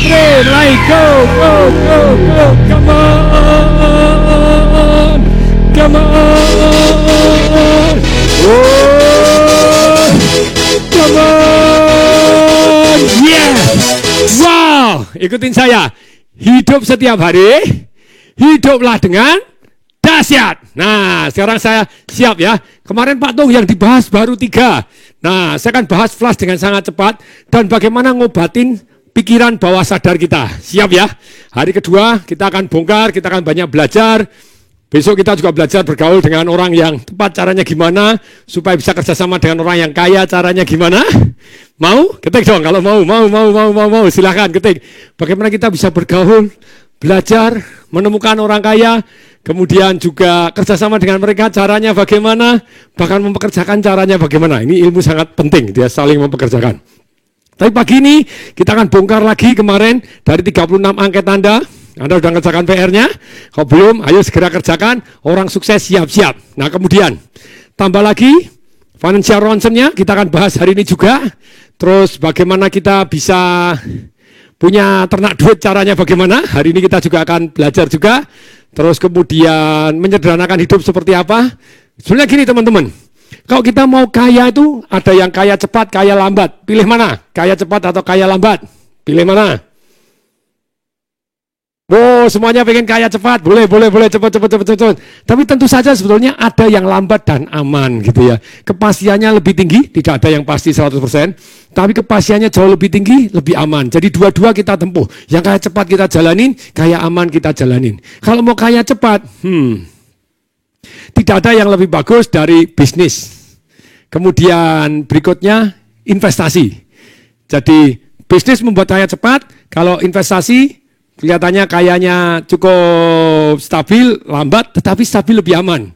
three, mulai go, go, go, go, come on, come on, oh, come on, yeah, wow, ikutin saya, hidup setiap hari, hiduplah dengan dahsyat. Nah, sekarang saya siap ya. Kemarin Pak Tung yang dibahas baru tiga. Nah, saya akan bahas flash dengan sangat cepat dan bagaimana ngobatin pikiran bawah sadar kita. Siap ya? Hari kedua kita akan bongkar, kita akan banyak belajar. Besok kita juga belajar bergaul dengan orang yang tepat caranya gimana supaya bisa kerjasama dengan orang yang kaya caranya gimana. Mau? Ketik dong kalau mau, mau, mau, mau, mau, mau. Silahkan ketik. Bagaimana kita bisa bergaul, belajar, menemukan orang kaya, kemudian juga kerjasama dengan mereka caranya bagaimana, bahkan mempekerjakan caranya bagaimana. Ini ilmu sangat penting, dia saling mempekerjakan. Tapi pagi ini kita akan bongkar lagi kemarin dari 36 angket Anda. Anda sudah kerjakan PR-nya? Kalau belum, ayo segera kerjakan. Orang sukses siap-siap. Nah kemudian, tambah lagi financial ronsennya kita akan bahas hari ini juga. Terus bagaimana kita bisa punya ternak duit caranya bagaimana. Hari ini kita juga akan belajar juga. Terus kemudian menyederhanakan hidup seperti apa. Sebenarnya gini teman-teman, kalau kita mau kaya itu ada yang kaya cepat, kaya lambat. Pilih mana? Kaya cepat atau kaya lambat? Pilih mana? Oh, semuanya pengen kaya cepat, boleh, boleh, boleh, cepat, cepat, cepat, cepat. Tapi tentu saja sebetulnya ada yang lambat dan aman gitu ya. Kepastiannya lebih tinggi, tidak ada yang pasti 100%, tapi kepastiannya jauh lebih tinggi, lebih aman. Jadi dua-dua kita tempuh. Yang kaya cepat kita jalanin, kaya aman kita jalanin. Kalau mau kaya cepat, hmm, tidak ada yang lebih bagus dari bisnis. Kemudian berikutnya investasi. Jadi bisnis membuat kaya cepat, kalau investasi kelihatannya kayaknya cukup stabil, lambat, tetapi stabil lebih aman.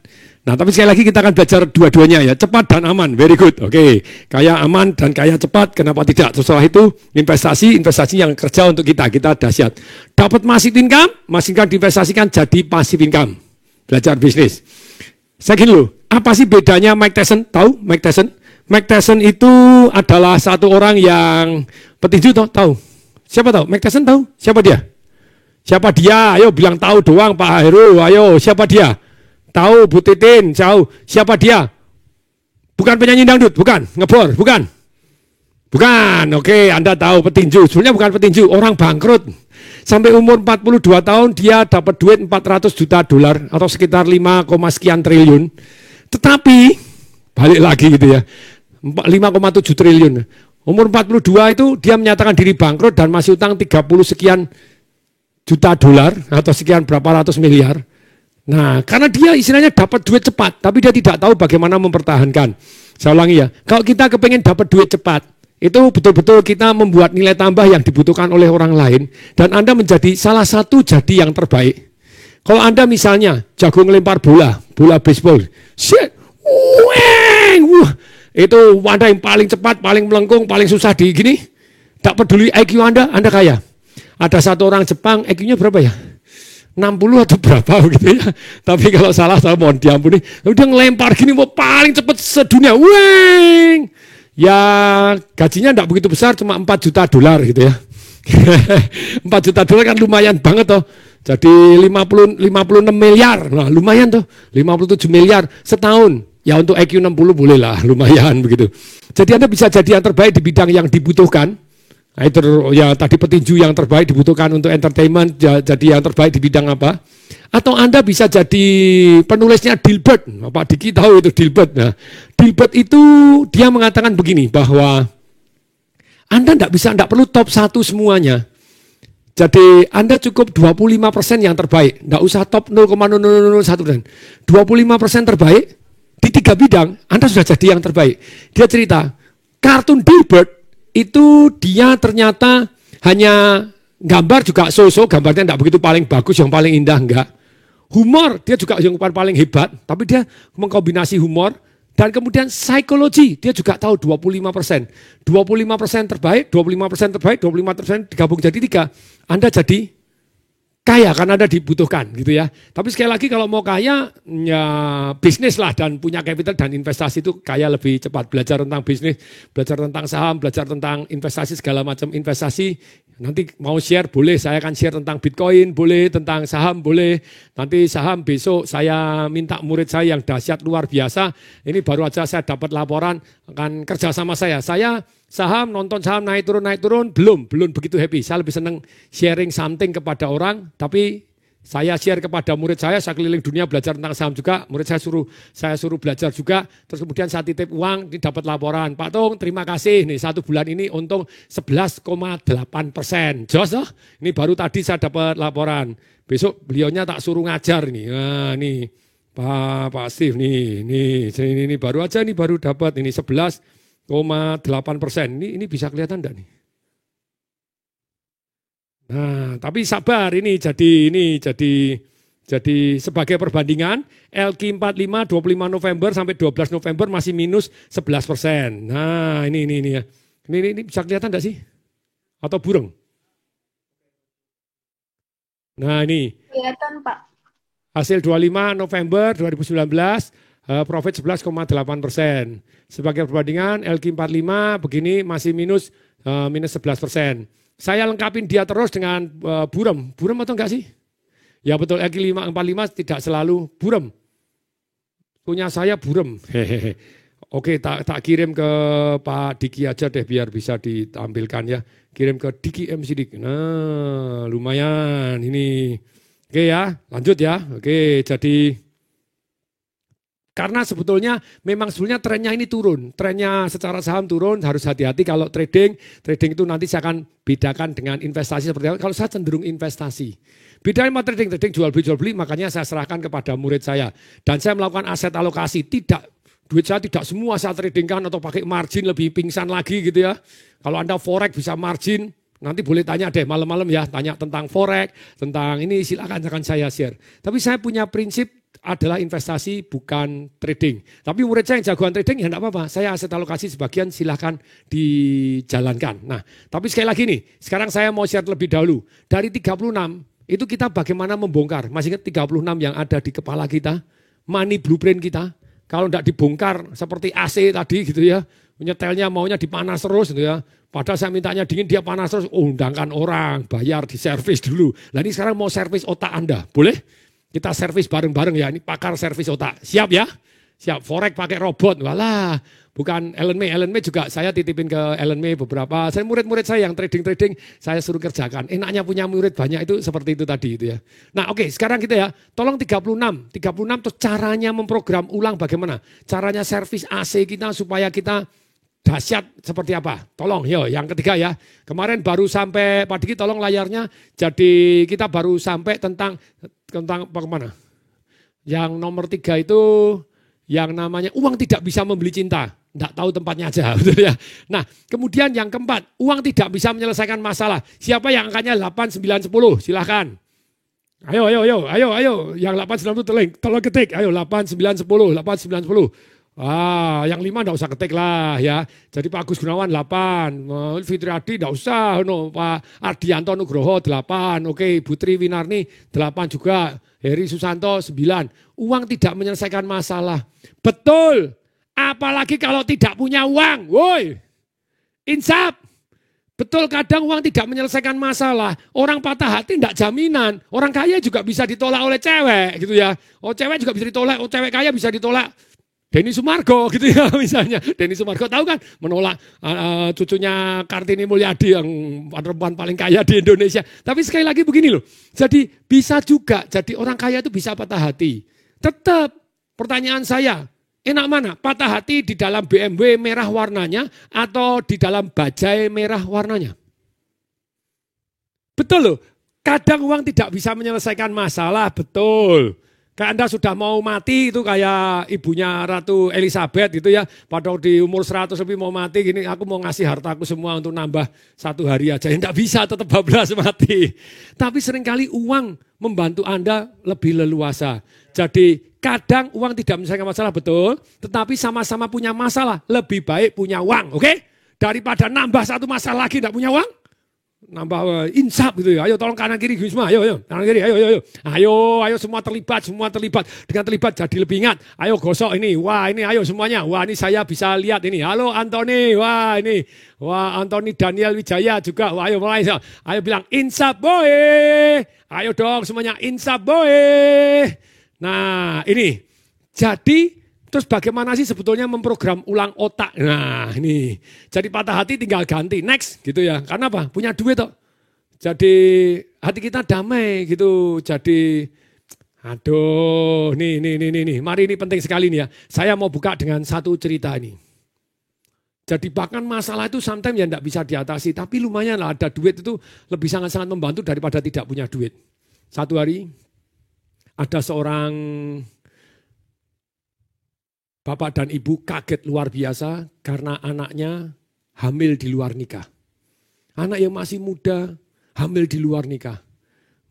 Nah, tapi sekali lagi kita akan belajar dua-duanya ya, cepat dan aman, very good. Oke, okay. kaya aman dan kaya cepat, kenapa tidak? Setelah itu investasi, investasi yang kerja untuk kita, kita dahsyat. Dapat masih income, masih income diinvestasikan jadi pasif income. Belajar bisnis. Saya gini loh, apa sih bedanya Mike Tyson? Tahu Mike Tyson? Mike Tyson itu adalah satu orang yang petinju tahu? tahu. Siapa tahu? Mike Tyson tahu? Siapa dia? Siapa dia? Ayo bilang tahu doang Pak Heru. Ayo siapa dia? Tahu Bu Titin, tahu. Siapa dia? Bukan penyanyi dangdut, bukan. Ngebor, bukan. Bukan, oke Anda tahu petinju. Sebenarnya bukan petinju, orang bangkrut. Sampai umur 42 tahun dia dapat duit 400 juta dolar atau sekitar 5, sekian triliun. Tetapi, balik lagi gitu ya, 5,7 triliun. Umur 42 itu dia menyatakan diri bangkrut dan masih utang 30 sekian juta dolar atau sekian berapa ratus miliar. Nah, karena dia istilahnya dapat duit cepat, tapi dia tidak tahu bagaimana mempertahankan. Saya ulangi ya, kalau kita kepengen dapat duit cepat, itu betul-betul kita membuat nilai tambah yang dibutuhkan oleh orang lain, dan Anda menjadi salah satu jadi yang terbaik. Kalau Anda misalnya jago ngelempar bola, bola baseball, shit, weng, wah, itu Anda yang paling cepat, paling melengkung, paling susah di gini, tak peduli IQ Anda, Anda kaya. Ada satu orang Jepang, EQ-nya berapa ya? 60 atau berapa gitu ya. Tapi kalau salah saya mohon diampuni. Udah ngelempar gini mau paling cepat sedunia. Weng. Ya gajinya enggak begitu besar cuma 4 juta dolar gitu ya. 4 juta dolar kan lumayan banget toh. Jadi 50 56 miliar. Nah, lumayan tuh. 57 miliar setahun. Ya untuk EQ 60 boleh lah, lumayan begitu. Jadi Anda bisa jadi yang terbaik di bidang yang dibutuhkan Nah, itu ya tadi petinju yang terbaik dibutuhkan untuk entertainment jadi yang terbaik di bidang apa? Atau Anda bisa jadi penulisnya Dilbert. Pak Diki tahu itu Dilbert. Nah, Dilbert itu dia mengatakan begini bahwa Anda tidak bisa, tidak perlu top satu semuanya. Jadi Anda cukup 25% yang terbaik. Tidak usah top 0,0001%. 25% terbaik di tiga bidang, Anda sudah jadi yang terbaik. Dia cerita, kartun Dilbert itu dia ternyata hanya gambar juga so-so, gambarnya tidak begitu paling bagus, yang paling indah enggak. Humor, dia juga yang paling hebat, tapi dia mengkombinasi humor, dan kemudian psikologi, dia juga tahu 25 persen. 25 persen terbaik, 25 persen terbaik, 25 persen digabung jadi tiga. Anda jadi kaya karena ada dibutuhkan gitu ya. Tapi sekali lagi kalau mau kaya ya bisnis lah dan punya capital dan investasi itu kaya lebih cepat. Belajar tentang bisnis, belajar tentang saham, belajar tentang investasi segala macam investasi Nanti mau share boleh, saya akan share tentang Bitcoin, boleh tentang saham, boleh. Nanti saham besok saya minta murid saya yang dahsyat luar biasa. Ini baru aja saya dapat laporan akan kerja sama saya. Saya saham, nonton saham naik turun, naik turun, belum, belum begitu happy. Saya lebih senang sharing something kepada orang, tapi saya share kepada murid saya, saya keliling dunia belajar tentang saham juga. Murid saya suruh saya suruh belajar juga. Terus kemudian saya titip uang, dapat laporan. Pak Tung, terima kasih. Nih satu bulan ini untung 11,8 persen. Jos oh? Ini baru tadi saya dapat laporan. Besok beliaunya tak suruh ngajar nih. Nah, nih Pak Pak Steve nih, nih ini, ini baru aja nih baru dapat ini 11,8 persen. Ini ini bisa kelihatan enggak nih? Nah, tapi sabar ini jadi ini jadi jadi sebagai perbandingan LQ45 25 November sampai 12 November masih minus 11 persen. Nah ini ini ini ya. Ini, ini, ini bisa kelihatan enggak sih? Atau burung? Nah ini. Kelihatan Pak. Hasil 25 November 2019 uh, profit 11,8 persen. Sebagai perbandingan LQ45 begini masih minus uh, minus 11 persen. Saya lengkapin dia terus dengan uh, buram. Buram atau enggak sih? Ya betul, Eki 545 tidak selalu buram. Punya saya buram. Hehehe. Oke, tak, tak kirim ke Pak Diki aja deh biar bisa ditampilkan ya. Kirim ke Diki MC Dik. Nah, lumayan ini. Oke ya, lanjut ya. Oke, jadi karena sebetulnya memang sebetulnya trennya ini turun. Trennya secara saham turun harus hati-hati kalau trading. Trading itu nanti saya akan bedakan dengan investasi seperti apa. Kalau saya cenderung investasi. Beda sama trading, trading jual beli jual beli makanya saya serahkan kepada murid saya. Dan saya melakukan aset alokasi. Tidak duit saya tidak semua saya tradingkan atau pakai margin lebih pingsan lagi gitu ya. Kalau Anda forex bisa margin, Nanti boleh tanya deh malam-malam ya, tanya tentang forex, tentang ini silakan akan saya share. Tapi saya punya prinsip adalah investasi bukan trading. Tapi murid saya yang jagoan trading ya enggak apa-apa. Saya aset alokasi sebagian silahkan dijalankan. Nah, tapi sekali lagi nih, sekarang saya mau share lebih dahulu. Dari 36, itu kita bagaimana membongkar. Masih ingat 36 yang ada di kepala kita? Money blueprint kita. Kalau enggak dibongkar seperti AC tadi gitu ya. Nyetelnya maunya dipanas terus gitu ya. Padahal saya mintanya dingin, dia panas terus. Oh, undangkan orang, bayar di servis dulu. Nah ini sekarang mau servis otak Anda. Boleh? Kita servis bareng-bareng ya, ini pakar servis otak. Siap ya? Siap, Forex pakai robot. Walah, bukan Ellen May. Ellen May juga saya titipin ke Ellen May beberapa. Saya murid-murid saya yang trading-trading, saya suruh kerjakan. Enaknya punya murid banyak itu seperti itu tadi itu ya. Nah oke, okay, sekarang kita ya, tolong 36. 36 tuh caranya memprogram ulang bagaimana? Caranya servis AC kita supaya kita dahsyat seperti apa? Tolong, yo, yang ketiga ya. Kemarin baru sampai Pak Diki tolong layarnya. Jadi kita baru sampai tentang tentang apa ke mana? Yang nomor tiga itu yang namanya uang tidak bisa membeli cinta. Tidak tahu tempatnya aja. Betul ya. Nah kemudian yang keempat, uang tidak bisa menyelesaikan masalah. Siapa yang angkanya 8, 9, 10? Silahkan. Ayo, ayo, ayo, ayo, ayo. Yang 8, 9, 10 tolong, ketik. Ayo 8, 9, 10, 8, 9, 10. Ah, yang lima enggak usah ketik lah ya. Jadi Pak Agus Gunawan 8, Fitri Adi enggak usah, no. Pak Ardianto Nugroho 8, oke, Putri Winarni 8 juga, Heri Susanto 9. Uang tidak menyelesaikan masalah. Betul. Apalagi kalau tidak punya uang. Woi. Insap. Betul kadang uang tidak menyelesaikan masalah. Orang patah hati tidak jaminan. Orang kaya juga bisa ditolak oleh cewek gitu ya. Oh cewek juga bisa ditolak, oh cewek kaya bisa ditolak Denny Sumargo gitu ya misalnya. Denny Sumargo tahu kan menolak uh, cucunya Kartini Mulyadi yang perempuan paling kaya di Indonesia. Tapi sekali lagi begini loh. Jadi bisa juga jadi orang kaya itu bisa patah hati. Tetap pertanyaan saya, enak mana? Patah hati di dalam BMW merah warnanya atau di dalam bajai merah warnanya? Betul loh. Kadang uang tidak bisa menyelesaikan masalah, betul. Kayak Anda sudah mau mati itu kayak ibunya Ratu Elizabeth gitu ya. Pada di umur 100 lebih mau mati gini, aku mau ngasih hartaku semua untuk nambah satu hari aja. Ya bisa tetap bablas mati. Tapi sering kali uang membantu Anda lebih leluasa. Jadi kadang uang tidak menyelesaikan masalah betul, tetapi sama-sama punya masalah. Lebih baik punya uang, oke? Okay? Daripada nambah satu masalah lagi tidak punya uang, nambah uh, insap gitu ya. Ayo tolong kanan kiri semua. Ayo, ayo. Kanan kiri. Ayo, ayo, ayo. Ayo, ayo semua terlibat, semua terlibat. Dengan terlibat jadi lebih ingat. Ayo gosok ini. Wah, ini ayo semuanya. Wah, ini saya bisa lihat ini. Halo Antoni. Wah, ini. Wah, Antoni Daniel Wijaya juga. Wah, ayo mulai. Ayo bilang insap boy. Ayo dong semuanya insap boy. Nah, ini. Jadi Terus bagaimana sih sebetulnya memprogram ulang otak? Nah ini, jadi patah hati tinggal ganti, next gitu ya. Karena apa? Punya duit toh. Jadi hati kita damai gitu. Jadi aduh, nih, nih, nih, nih, nih. Mari ini penting sekali nih ya. Saya mau buka dengan satu cerita ini. Jadi bahkan masalah itu sometimes ya tidak bisa diatasi. Tapi lumayan lah ada duit itu lebih sangat-sangat membantu daripada tidak punya duit. Satu hari ada seorang Bapak dan ibu kaget luar biasa karena anaknya hamil di luar nikah. Anak yang masih muda hamil di luar nikah.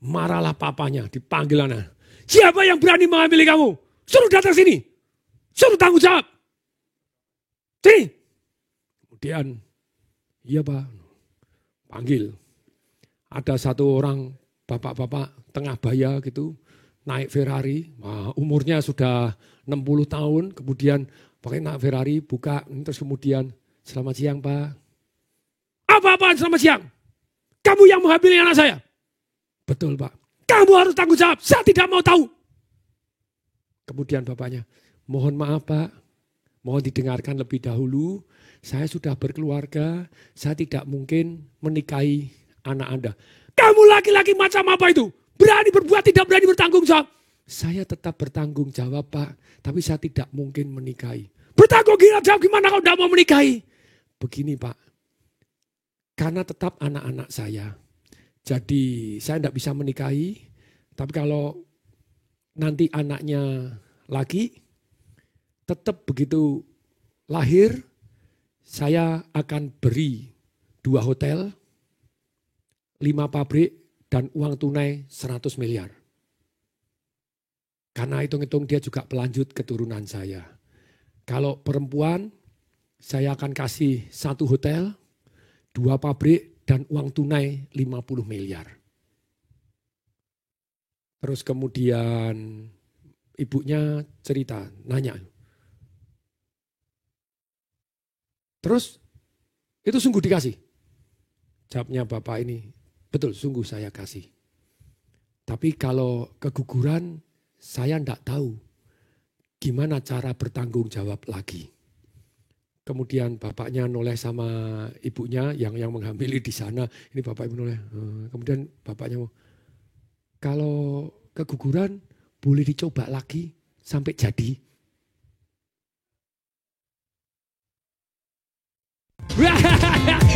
Marahlah papanya, dipanggil anak. Siapa yang berani mengambil kamu? Suruh datang sini. Suruh tanggung jawab. Sini. Kemudian, iya pak, panggil. Ada satu orang bapak-bapak tengah baya gitu, naik Ferrari, umurnya sudah 60 tahun, kemudian pakai naik Ferrari, buka, terus kemudian, selamat siang Pak. Apa-apaan selamat siang? Kamu yang menghamili anak saya? Betul Pak. Kamu harus tanggung jawab, saya tidak mau tahu. Kemudian bapaknya, mohon maaf Pak, mohon didengarkan lebih dahulu, saya sudah berkeluarga, saya tidak mungkin menikahi anak Anda. Kamu laki-laki macam apa itu? Berani berbuat, tidak berani bertanggung jawab. Saya tetap bertanggung jawab Pak, tapi saya tidak mungkin menikahi. Bertanggung jawab gimana kalau tidak mau menikahi? Begini Pak, karena tetap anak-anak saya. Jadi saya tidak bisa menikahi, tapi kalau nanti anaknya lagi, tetap begitu lahir, saya akan beri dua hotel, lima pabrik, dan uang tunai 100 miliar. Karena hitung-hitung dia juga pelanjut keturunan saya. Kalau perempuan, saya akan kasih satu hotel, dua pabrik, dan uang tunai 50 miliar. Terus kemudian ibunya cerita, nanya. Terus itu sungguh dikasih. Jawabnya bapak ini, Betul, sungguh saya kasih. Tapi kalau keguguran, saya tidak tahu gimana cara bertanggung jawab lagi. Kemudian bapaknya noleh sama ibunya yang yang menghamili di sana. Ini bapak ibu noleh. Eh, kemudian bapaknya mau, kalau keguguran boleh dicoba lagi sampai jadi.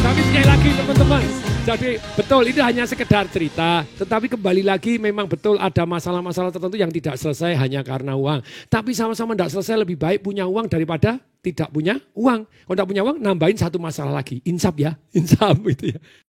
Tapi sekali lagi teman-teman, jadi betul ini hanya sekedar cerita, tetapi kembali lagi memang betul ada masalah-masalah tertentu yang tidak selesai hanya karena uang. Tapi sama-sama tidak selesai lebih baik punya uang daripada tidak punya uang. Kalau tidak punya uang nambahin satu masalah lagi, insaf ya, insaf itu ya.